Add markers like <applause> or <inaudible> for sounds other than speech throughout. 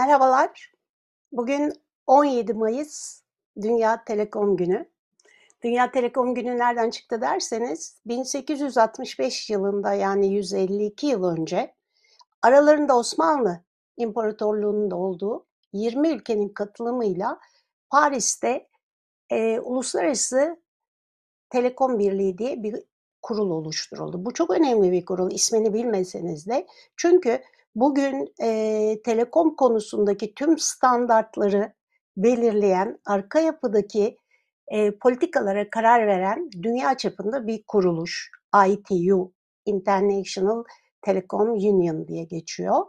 Merhabalar. Bugün 17 Mayıs Dünya Telekom Günü. Dünya Telekom Günü nereden çıktı derseniz 1865 yılında yani 152 yıl önce aralarında Osmanlı İmparatorluğu'nun da olduğu 20 ülkenin katılımıyla Paris'te e, Uluslararası Telekom Birliği diye bir kurul oluşturuldu. Bu çok önemli bir kurul ismini bilmeseniz de. Çünkü bugün e, telekom konusundaki tüm standartları belirleyen, arka yapıdaki e, politikalara karar veren dünya çapında bir kuruluş. ITU, International Telecom Union diye geçiyor.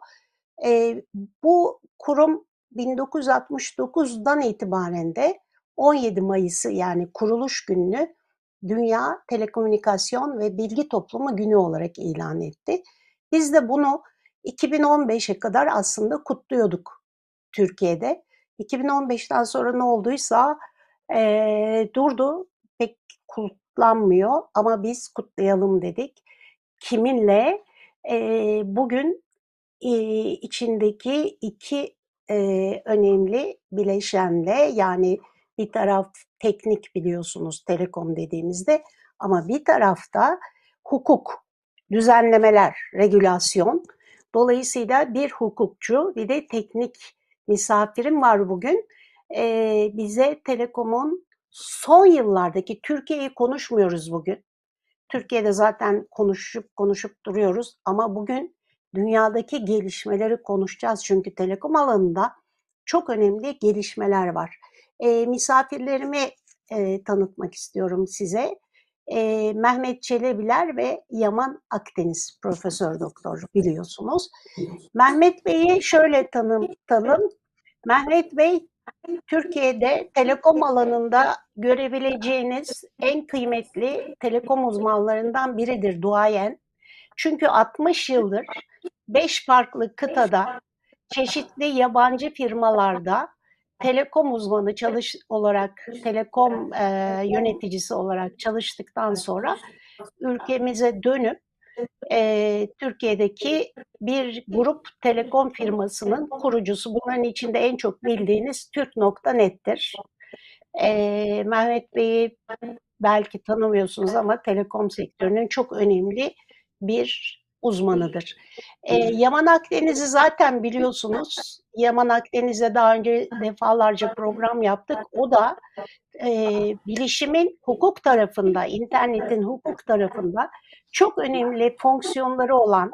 E, bu kurum 1969'dan itibaren de 17 Mayıs'ı yani kuruluş gününü Dünya Telekomünikasyon ve Bilgi Toplumu Günü olarak ilan etti. Biz de bunu 2015'e kadar aslında kutluyorduk Türkiye'de. 2015'ten sonra ne olduysa e, durdu, pek kutlanmıyor ama biz kutlayalım dedik. Kiminle? E, bugün e, içindeki iki e, önemli bileşenle yani bir taraf teknik biliyorsunuz telekom dediğimizde ama bir tarafta hukuk, düzenlemeler, regülasyon. Dolayısıyla bir hukukçu bir de teknik misafirim var bugün. Ee, bize Telekom'un son yıllardaki Türkiye'yi konuşmuyoruz bugün. Türkiye'de zaten konuşup konuşup duruyoruz ama bugün dünyadaki gelişmeleri konuşacağız. Çünkü telekom alanında çok önemli gelişmeler var. E, misafirlerimi e, tanıtmak istiyorum size. E, Mehmet Çelebiler ve Yaman Akdeniz Profesör Doktor biliyorsunuz. Mehmet Bey'i şöyle tanıtalım. Mehmet Bey Türkiye'de telekom alanında görebileceğiniz en kıymetli telekom uzmanlarından biridir duayen. Çünkü 60 yıldır 5 farklı kıtada çeşitli yabancı firmalarda telekom uzmanı çalış olarak, telekom e, yöneticisi olarak çalıştıktan sonra ülkemize dönüp e, Türkiye'deki bir grup telekom firmasının kurucusu. Bunların içinde en çok bildiğiniz Türk.net'tir. E, Mehmet Bey'i belki tanımıyorsunuz ama telekom sektörünün çok önemli bir uzmanıdır. E, Yaman Akdeniz'i zaten biliyorsunuz. Yaman Akdeniz'e daha önce defalarca program yaptık. O da e, bilişimin hukuk tarafında, internetin hukuk tarafında çok önemli fonksiyonları olan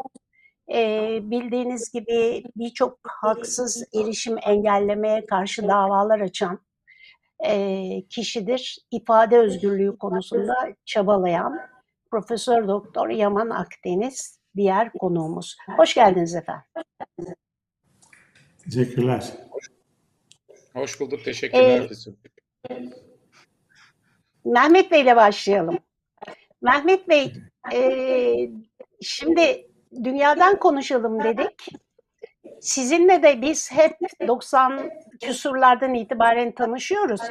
e, bildiğiniz gibi birçok haksız erişim engellemeye karşı davalar açan e, kişidir. İfade özgürlüğü konusunda çabalayan Profesör Doktor Yaman Akdeniz diğer konuğumuz. Hoş geldiniz efendim. Teşekkürler. Hoş bulduk. Teşekkürler. Ee, Mehmet Bey ile başlayalım. Mehmet Bey, e, şimdi dünyadan konuşalım dedik. Sizinle de biz hep 90 küsurlardan itibaren tanışıyoruz.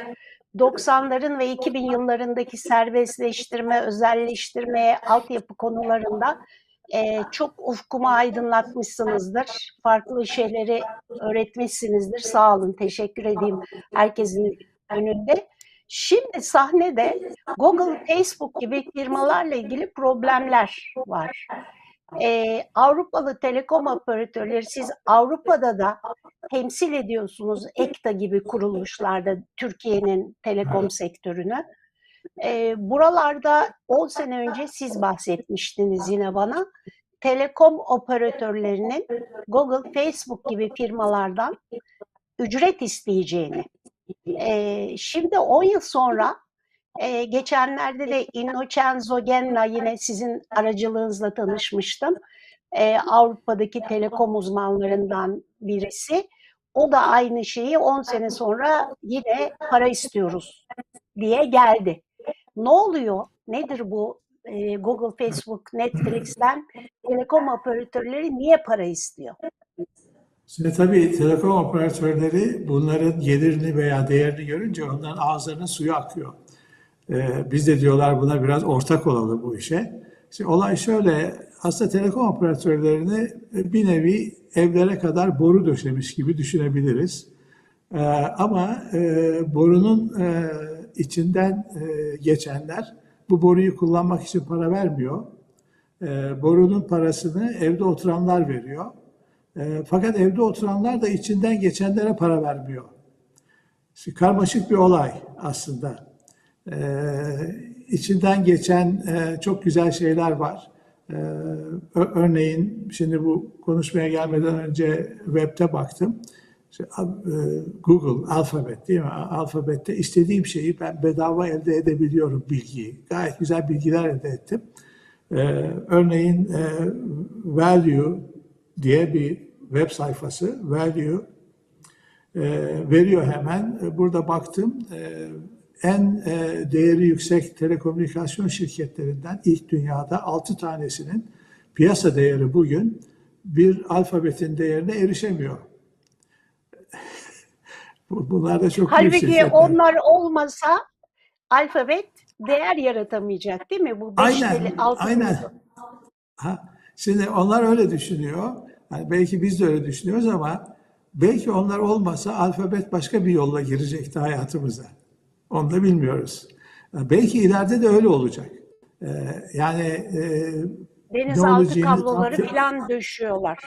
90'ların ve 2000 yıllarındaki serbestleştirme, özelleştirme, altyapı konularında e, çok ufkumu aydınlatmışsınızdır. Farklı şeyleri öğretmişsinizdir. Sağ olun, teşekkür edeyim herkesin önünde. Şimdi sahnede Google, Facebook gibi firmalarla ilgili problemler var. Ee, Avrupalı telekom operatörleri siz Avrupa'da da temsil ediyorsunuz EKTA gibi kuruluşlarda Türkiye'nin telekom sektörünü. E, buralarda 10 sene önce siz bahsetmiştiniz yine bana. Telekom operatörlerinin Google, Facebook gibi firmalardan ücret isteyeceğini. E, şimdi 10 yıl sonra e, geçenlerde de Innocenzo Genna yine sizin aracılığınızla tanışmıştım. E, Avrupa'daki telekom uzmanlarından birisi. O da aynı şeyi 10 sene sonra yine para istiyoruz diye geldi. Ne oluyor? Nedir bu e, Google, Facebook, Netflix'ten telekom operatörleri niye para istiyor? Şimdi tabii telekom operatörleri bunların gelirini veya değerini görünce onların ağızlarının suyu akıyor. Ee, biz de diyorlar buna biraz ortak olalım bu işe. Şimdi olay şöyle, aslında telekom operatörlerini bir nevi evlere kadar boru döşemiş gibi düşünebiliriz. E, ama e, borunun e, içinden e, geçenler bu boruyu kullanmak için para vermiyor. E, borunun parasını evde oturanlar veriyor. E, fakat evde oturanlar da içinden geçenlere para vermiyor. İşte karmaşık bir olay aslında. E, içinden geçen e, çok güzel şeyler var. E, örneğin şimdi bu konuşmaya gelmeden önce web'te baktım. E, Google, alfabet değil mi? Alfabette istediğim şeyi ben bedava elde edebiliyorum bilgiyi. Gayet güzel bilgiler elde ettim. Ee, örneğin e, Value diye bir web sayfası, Value e, veriyor hemen. E, burada baktım. E, en e, değeri yüksek telekomünikasyon şirketlerinden ilk dünyada 6 tanesinin piyasa değeri bugün bir alfabetin değerine erişemiyor. Bunlar da çok Halbuki büyük şirketler. onlar olmasa alfabet değer yaratamayacak değil mi? Bu beş aynen, altı aynen. Ha, şimdi onlar öyle düşünüyor. Yani belki biz de öyle düşünüyoruz ama belki onlar olmasa alfabet başka bir yolla girecekti hayatımıza. Onu da bilmiyoruz. Belki ileride de öyle olacak. Ee, yani e, denizaltı kabloları falan döşüyorlar.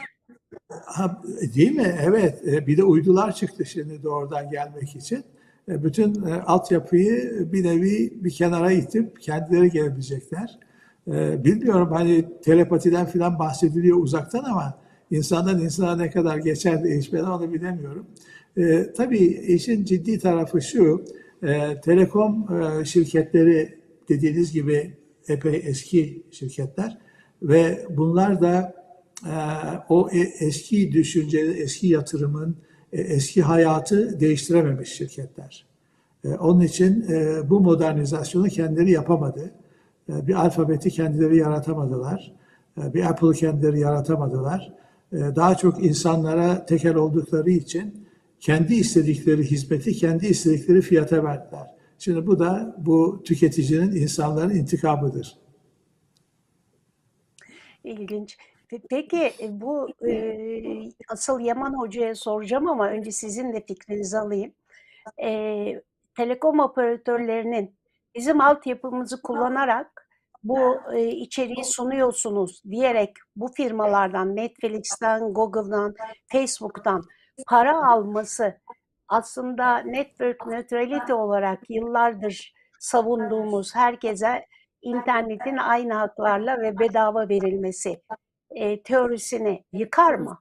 Ha, değil mi? Evet. E, bir de uydular çıktı şimdi doğrudan gelmek için. E, bütün e, altyapıyı bir nevi bir kenara itip kendileri gelebilecekler. Bilmiyorum hani telepatiden falan bahsediliyor uzaktan ama insandan insana ne kadar geçer değişmeden onu bilemiyorum. Tabii işin ciddi tarafı şu, telekom şirketleri dediğiniz gibi epey eski şirketler ve bunlar da o e, eski düşünce, eski yatırımın, e, eski hayatı değiştirememiş şirketler. Ee, onun için e, bu modernizasyonu kendileri yapamadı. Ee, bir alfabeti kendileri yaratamadılar. Bir Apple kendileri yaratamadılar. Daha çok insanlara tekel oldukları için kendi istedikleri hizmeti, kendi istedikleri fiyata verdiler. Şimdi bu da bu tüketicinin, insanların intikamıdır. İlginç. Peki e, bu e, asıl Yaman Hoca'ya soracağım ama önce sizin de fikrinizi alayım. E, telekom operatörlerinin bizim altyapımızı kullanarak bu e, içeriği sunuyorsunuz diyerek bu firmalardan, Netflix'ten, Google'dan, Facebook'tan para alması aslında network neutrality olarak yıllardır savunduğumuz herkese internetin aynı haklarla ve bedava verilmesi e, teorisini yıkar mı?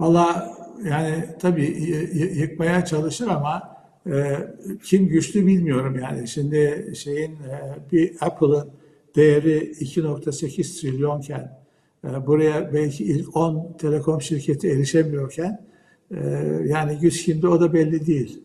Valla yani tabii yıkmaya çalışır ama e, kim güçlü bilmiyorum yani. Şimdi şeyin e, bir Apple'ın değeri 2.8 trilyonken e, buraya belki ilk 10 telekom şirketi erişemiyorken e, yani güç kimde o da belli değil.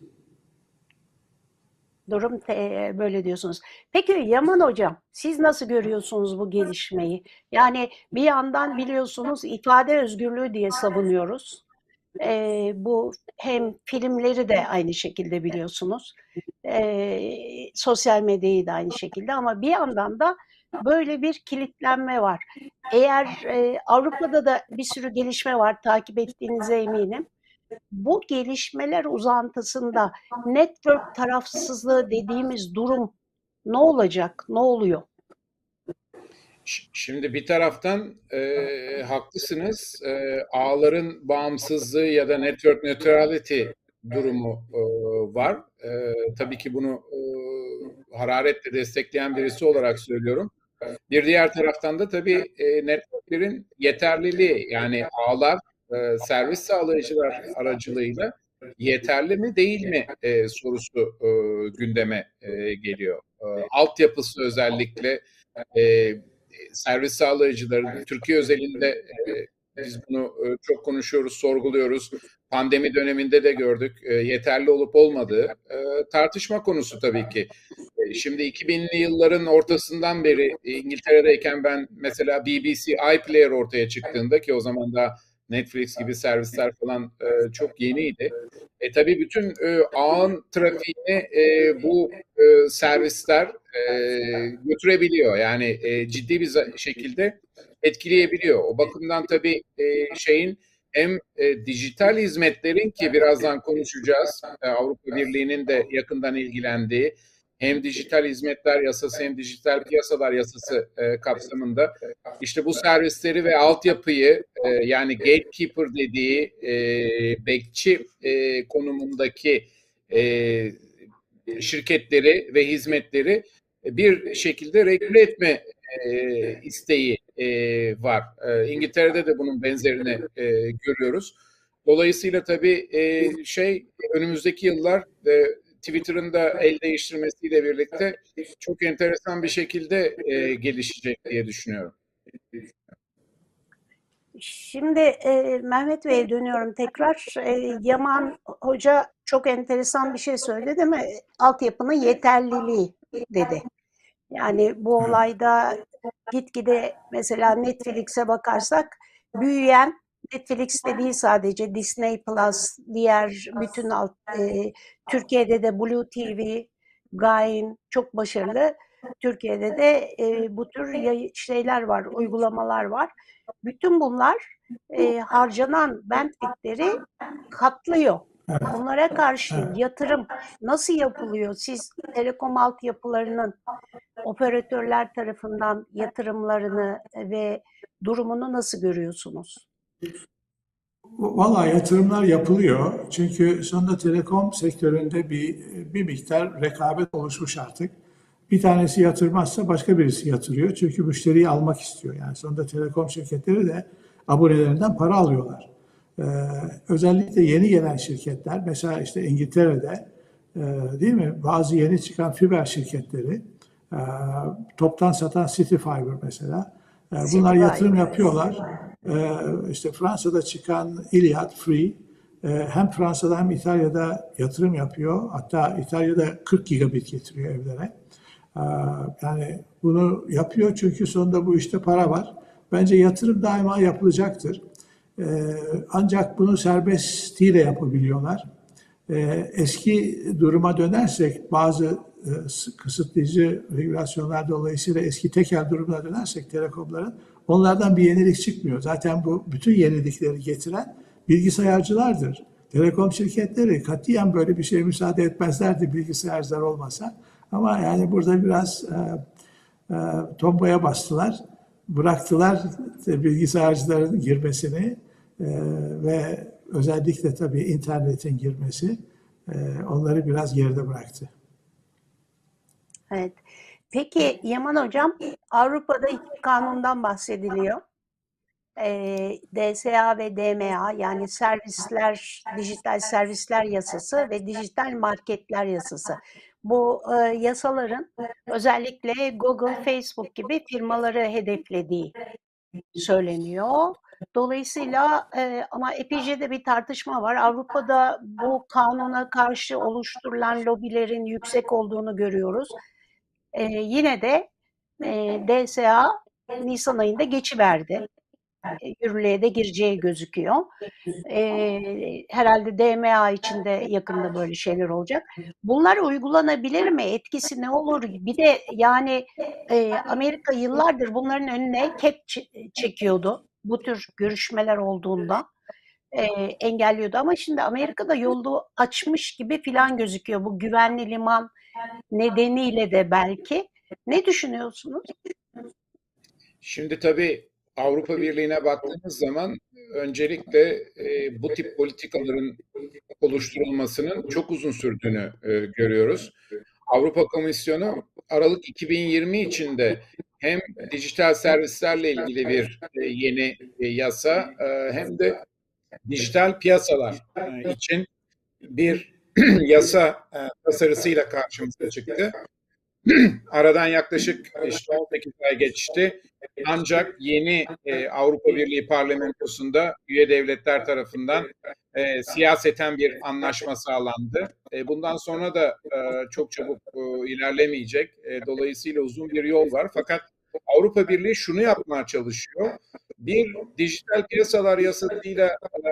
Durum te, böyle diyorsunuz. Peki Yaman Hocam, siz nasıl görüyorsunuz bu gelişmeyi? Yani bir yandan biliyorsunuz ifade özgürlüğü diye savunuyoruz. Ee, bu hem filmleri de aynı şekilde biliyorsunuz. Ee, sosyal medyayı da aynı şekilde ama bir yandan da böyle bir kilitlenme var. Eğer e, Avrupa'da da bir sürü gelişme var takip ettiğinize eminim bu gelişmeler uzantısında network tarafsızlığı dediğimiz durum ne olacak, ne oluyor? Şimdi bir taraftan e, haklısınız. E, ağların bağımsızlığı ya da network neutrality durumu e, var. E, tabii ki bunu e, hararetle destekleyen birisi olarak söylüyorum. Bir diğer taraftan da tabii e, networklerin yeterliliği yani ağlar e, servis sağlayıcılar aracılığıyla yeterli mi değil mi e, sorusu e, gündeme e, geliyor. E, altyapısı özellikle e, servis sağlayıcıların Türkiye özelinde e, biz bunu e, çok konuşuyoruz, sorguluyoruz. Pandemi döneminde de gördük. E, yeterli olup olmadığı e, tartışma konusu tabii ki. E, şimdi 2000'li yılların ortasından beri İngiltere'deyken ben mesela BBC iPlayer ortaya çıktığında ki o zaman da Netflix gibi servisler falan e, çok yeniydi. E, tabii bütün e, ağın trafiğini e, bu e, servisler e, götürebiliyor. Yani e, ciddi bir şekilde etkileyebiliyor. O bakımdan tabii e, şeyin hem e, dijital hizmetlerin ki birazdan konuşacağız e, Avrupa Birliği'nin de yakından ilgilendiği hem dijital hizmetler yasası hem dijital piyasalar yasası e, kapsamında işte bu servisleri ve altyapıyı e, yani gatekeeper dediği e, bekçi e, konumundaki e, şirketleri ve hizmetleri bir şekilde regüle etme e, isteği e, var. E, İngiltere'de de bunun benzerini e, görüyoruz. Dolayısıyla tabii e, şey önümüzdeki yıllar e, Twitter'ın da el değiştirmesiyle birlikte çok enteresan bir şekilde e, gelişecek diye düşünüyorum. Şimdi e, Mehmet Bey'e dönüyorum tekrar. E, Yaman Hoca çok enteresan bir şey söyledi değil mi? Altyapının yeterliliği dedi. Yani bu olayda gitgide mesela Netflix'e bakarsak büyüyen Netflix'te değil sadece Disney Plus, diğer bütün alt, e, Türkiye'de de Blue TV, Gain çok başarılı. Türkiye'de de e, bu tür şeyler var, uygulamalar var. Bütün bunlar e, harcanan bandwidth'leri katlıyor. Bunlara karşı yatırım nasıl yapılıyor? Siz telekom altyapılarının operatörler tarafından yatırımlarını ve durumunu nasıl görüyorsunuz? Valla yatırımlar yapılıyor. Çünkü sonunda telekom sektöründe bir, bir miktar rekabet oluşmuş artık. Bir tanesi yatırmazsa başka birisi yatırıyor. Çünkü müşteriyi almak istiyor. Yani sonunda telekom şirketleri de abonelerinden para alıyorlar. Ee, özellikle yeni gelen şirketler, mesela işte İngiltere'de e, değil mi bazı yeni çıkan fiber şirketleri, e, toptan satan City Fiber mesela, e, bunlar yatırım yapıyorlar. E, işte Fransa'da çıkan Iliad Free, e, hem Fransa'da hem İtalya'da yatırım yapıyor. Hatta İtalya'da 40 gigabit getiriyor evlere. E, yani bunu yapıyor çünkü sonunda bu işte para var. Bence yatırım daima yapılacaktır. Ee, ancak bunu serbestiyle yapabiliyorlar. Ee, eski duruma dönersek bazı e, kısıtlayıcı regülasyonlar dolayısıyla eski tekel durumuna dönersek telekomların onlardan bir yenilik çıkmıyor. Zaten bu bütün yenilikleri getiren bilgisayarcılardır. Telekom şirketleri katiyen böyle bir şeye müsaade etmezlerdi bilgisayarcılar olmasa. Ama yani burada biraz e, e, tombaya bastılar bıraktılar bilgisayarcıların girmesini e, ve özellikle tabii internetin girmesi e, onları biraz geride bıraktı. Evet. Peki Yaman Hocam, Avrupa'da iki kanundan bahsediliyor. E, DSA ve DMA yani servisler, dijital servisler yasası ve dijital marketler yasası bu e, yasaların özellikle Google, Facebook gibi firmaları hedeflediği söyleniyor. Dolayısıyla e, ama epeyce bir tartışma var. Avrupa'da bu kanuna karşı oluşturulan lobilerin yüksek olduğunu görüyoruz. E, yine de e, DSA Nisan ayında geçiverdi. E, yürürlüğe de gireceği gözüküyor. E, herhalde DMA içinde yakında böyle şeyler olacak. Bunlar uygulanabilir mi? Etkisi ne olur? Bir de yani e, Amerika yıllardır bunların önüne ket çekiyordu. Bu tür görüşmeler olduğunda e, engelliyordu. Ama şimdi Amerika'da yolu açmış gibi filan gözüküyor. Bu güvenli liman nedeniyle de belki. Ne düşünüyorsunuz? Şimdi tabii Avrupa Birliği'ne baktığımız zaman öncelikle e, bu tip politikaların oluşturulmasının çok uzun sürdüğünü e, görüyoruz. Avrupa Komisyonu Aralık 2020 içinde hem dijital servislerle ilgili bir e, yeni e, yasa e, hem de dijital piyasalar e, için bir <clears throat> yasa e, tasarısıyla karşımıza çıktı. <clears throat> Aradan yaklaşık işte 18 ay geçti. Ancak yeni e, Avrupa Birliği parlamentosunda üye devletler tarafından e, siyaseten bir anlaşma sağlandı. E, bundan sonra da e, çok çabuk e, ilerlemeyecek. E, dolayısıyla uzun bir yol var. Fakat Avrupa Birliği şunu yapmaya çalışıyor. bir dijital piyasalar yasasıyla e,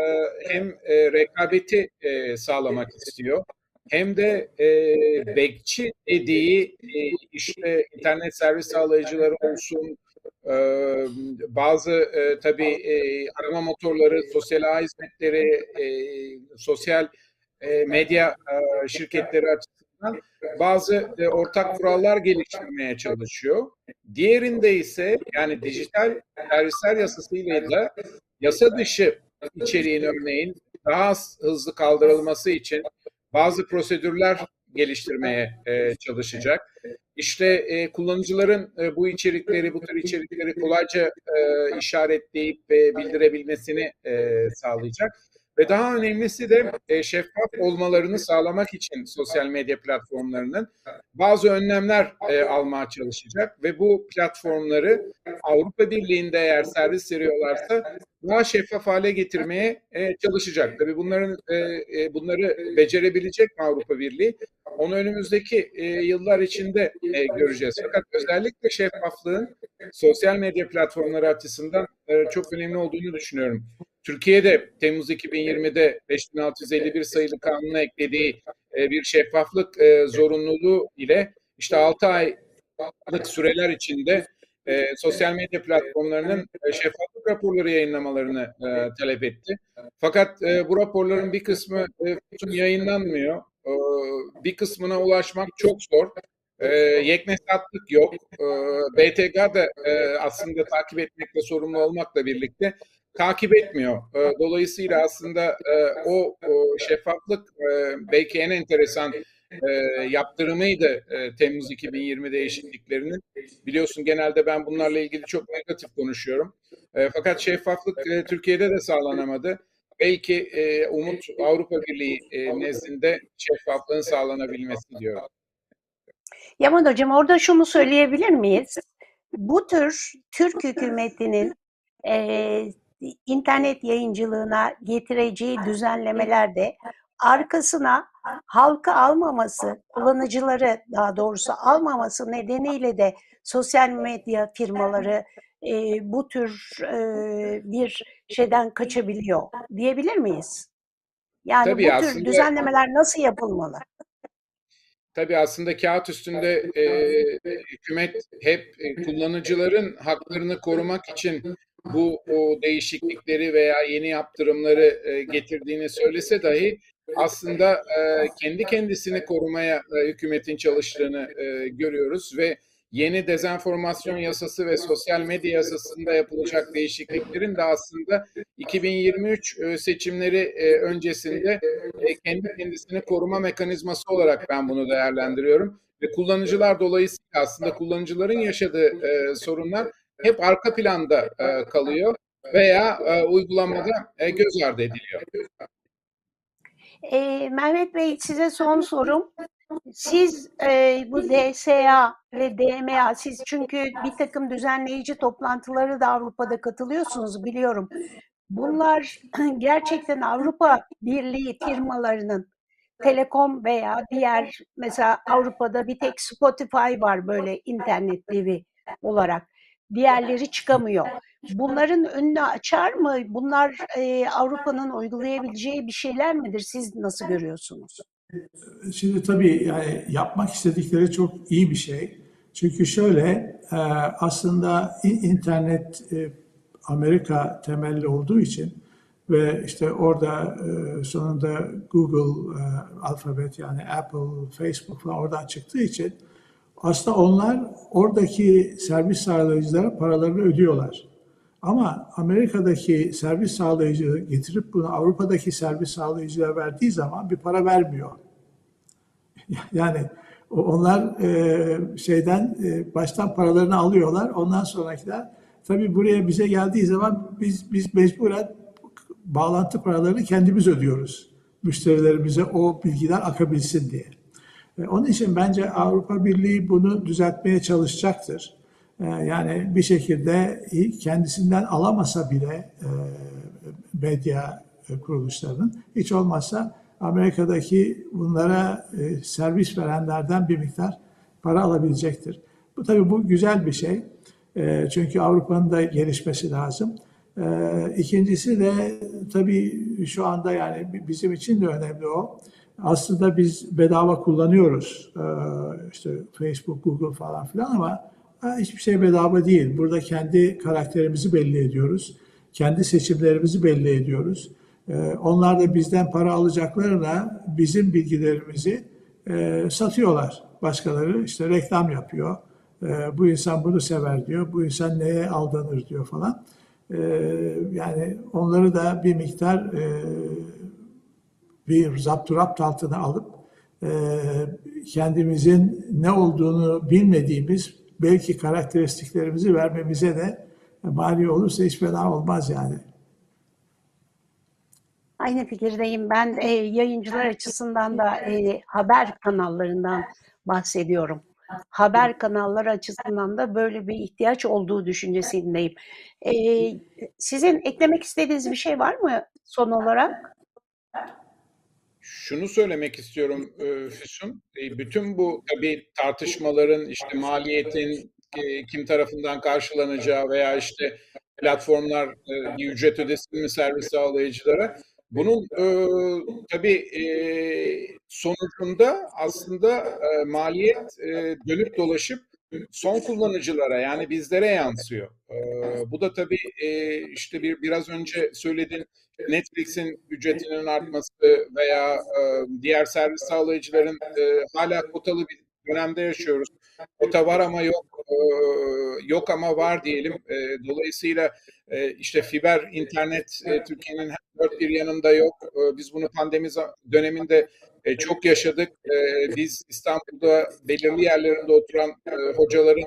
hem e, rekabeti e, sağlamak istiyor hem de e, bekçi dediği e, işte internet servis sağlayıcıları olsun, e, bazı e, tabii e, arama motorları, sosyal ağ hizmetleri, e, sosyal e, medya e, şirketleri açısından bazı e, ortak kurallar geliştirmeye çalışıyor. Diğerinde ise yani dijital servisler yasasıyla da yasa dışı içeriğin örneğin daha hızlı kaldırılması için bazı prosedürler geliştirmeye e, çalışacak. İşte e, kullanıcıların e, bu içerikleri, bu tür içerikleri kolayca e, işaretleyip ve bildirebilmesini e, sağlayacak. Ve daha önemlisi de e, şeffaf olmalarını sağlamak için sosyal medya platformlarının bazı önlemler e, almaya çalışacak. Ve bu platformları Avrupa Birliği'nde eğer servis veriyorlarsa daha şeffaf hale getirmeye e, çalışacak. Tabii bunların e, e, bunları becerebilecek mi Avrupa Birliği? Onu önümüzdeki e, yıllar içinde e, göreceğiz. Fakat özellikle şeffaflığın sosyal medya platformları açısından e, çok önemli olduğunu düşünüyorum. Türkiye'de Temmuz 2020'de 5651 sayılı kanuna eklediği e, bir şeffaflık e, zorunluluğu ile işte 6 aylık süreler içinde e, sosyal medya platformlarının e, şeffaflık raporları yayınlamalarını e, talep etti. Fakat e, bu raporların bir kısmı e, yayınlanmıyor. E, bir kısmına ulaşmak çok zor. E, yeknesatlık yok. E, BTK da e, aslında takip etmekle sorumlu olmakla birlikte takip etmiyor. E, dolayısıyla aslında e, o, o şeffaflık e, belki en enteresan e, yaptırımıydı e, Temmuz 2020 değişikliklerinin. Biliyorsun genelde ben bunlarla ilgili çok negatif konuşuyorum. E, fakat şeffaflık e, Türkiye'de de sağlanamadı. Belki e, umut Avrupa Birliği e, nezdinde şeffaflığın sağlanabilmesi diyor. Yaman Hocam orada şunu söyleyebilir miyiz? Bu tür Türk hükümetinin e, internet yayıncılığına getireceği düzenlemelerde arkasına halkı almaması, kullanıcıları daha doğrusu almaması nedeniyle de sosyal medya firmaları e, bu tür e, bir şeyden kaçabiliyor diyebilir miyiz? Yani Tabii bu aslında, tür düzenlemeler nasıl yapılmalı? Tabii aslında kağıt üstünde e, hükümet hep kullanıcıların haklarını korumak için bu o değişiklikleri veya yeni yaptırımları e, getirdiğini söylese dahi aslında e, kendi kendisini korumaya e, hükümetin çalıştığını e, görüyoruz ve yeni dezenformasyon yasası ve sosyal medya yasasında yapılacak değişikliklerin de aslında 2023 e, seçimleri e, öncesinde e, kendi kendisini koruma mekanizması olarak ben bunu değerlendiriyorum ve kullanıcılar dolayısıyla aslında kullanıcıların yaşadığı sorunlar hep arka planda kalıyor veya uygulamada göz ardı ediliyor. E, Mehmet Bey size son sorum. Siz e, bu DSA ve DMA, siz çünkü bir takım düzenleyici toplantıları da Avrupa'da katılıyorsunuz biliyorum. Bunlar <clears throat> gerçekten Avrupa Birliği firmalarının Telekom veya diğer mesela Avrupa'da bir tek Spotify var böyle internet devi olarak diğerleri çıkamıyor. Bunların önünü açar mı? Bunlar e, Avrupa'nın uygulayabileceği bir şeyler midir? Siz nasıl görüyorsunuz? Şimdi tabii yani yapmak istedikleri çok iyi bir şey. Çünkü şöyle e, aslında internet e, Amerika temelli olduğu için ve işte orada e, sonunda Google, Alphabet yani Apple, Facebook falan oradan çıktığı için aslında onlar oradaki servis sağlayıcılara paralarını ödüyorlar. Ama Amerika'daki servis sağlayıcı getirip bunu Avrupa'daki servis sağlayıcılara verdiği zaman bir para vermiyor. <laughs> Yani onlar e, şeyden e, baştan paralarını alıyorlar. Ondan sonrakiler tabii buraya bize geldiği zaman biz biz mecburen bağlantı paralarını kendimiz ödüyoruz. Müşterilerimize o bilgiler akabilsin diye. Onun için bence Avrupa Birliği bunu düzeltmeye çalışacaktır. Ee, yani bir şekilde kendisinden alamasa bile e, medya kuruluşlarının hiç olmazsa Amerika'daki bunlara e, servis verenlerden bir miktar para alabilecektir. Bu tabii bu güzel bir şey. E, çünkü Avrupa'nın da gelişmesi lazım. E, ikincisi de tabii şu anda yani bizim için de önemli o. Aslında biz bedava kullanıyoruz. E, işte Facebook, Google falan filan ama hiçbir şey bedava değil. Burada kendi karakterimizi belli ediyoruz. Kendi seçimlerimizi belli ediyoruz. E, onlar da bizden para alacaklarına bizim bilgilerimizi e, satıyorlar. Başkaları işte reklam yapıyor. E, bu insan bunu sever diyor. Bu insan neye aldanır diyor falan. E, yani onları da bir miktar e, bir zapturapt altına alıp e, kendimizin ne olduğunu bilmediğimiz belki karakteristiklerimizi vermemize de mani olursa hiç fena olmaz yani. Aynı fikirdeyim. Ben e, yayıncılar açısından da e, haber kanallarından bahsediyorum. Haber kanalları açısından da böyle bir ihtiyaç olduğu düşüncesindeyim. E, sizin eklemek istediğiniz bir şey var mı son olarak? Şunu söylemek istiyorum Füsun. Bütün bu tabii tartışmaların işte maliyetin kim tarafından karşılanacağı veya işte platformlar ücret ödesin mi servis sağlayıcılara bunun e, tabii e, sonucunda aslında e, maliyet e, dönüp dolaşıp son kullanıcılara yani bizlere yansıyor. E, bu da tabii e, işte bir biraz önce söylediğin Netflix'in ücretinin artması veya e, diğer servis sağlayıcıların e, hala kotalı bir dönemde yaşıyoruz. Kota var ama yok, e, yok ama var diyelim. E, dolayısıyla e, işte fiber internet e, Türkiye'nin dört bir yanında yok. E, biz bunu pandemi döneminde e, çok yaşadık. E, biz İstanbul'da belirli yerlerinde oturan e, hocaların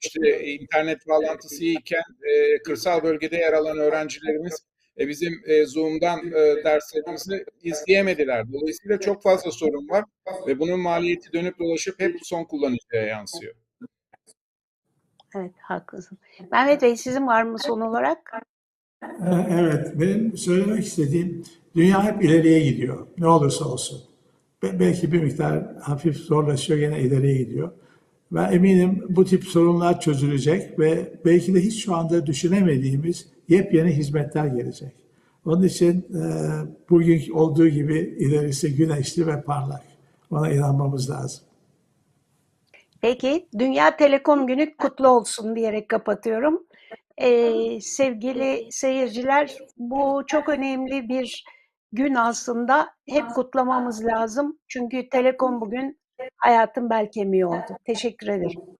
işte internet bağlantısı iyiken e, kırsal bölgede yer alan öğrencilerimiz e, bizim e, Zoom'dan e, derslerimizi izleyemediler. Dolayısıyla çok fazla sorun var ve bunun maliyeti dönüp dolaşıp hep son kullanıcıya yansıyor. Evet, haklısın. Mehmet Bey sizin var mı son olarak? Evet, benim söylemek istediğim dünya hep ileriye gidiyor. Ne olursa olsun. Belki bir miktar hafif zorlaşıyor, yine ileriye gidiyor. Ben eminim bu tip sorunlar çözülecek ve belki de hiç şu anda düşünemediğimiz yepyeni hizmetler gelecek. Onun için e, bugün olduğu gibi ilerisi güneşli ve parlak. Ona inanmamız lazım. Peki, Dünya Telekom Günü kutlu olsun diyerek kapatıyorum. Ee, sevgili seyirciler, bu çok önemli bir gün aslında. Hep kutlamamız lazım. Çünkü Telekom bugün hayatın bel kemiği oldu. Teşekkür ederim.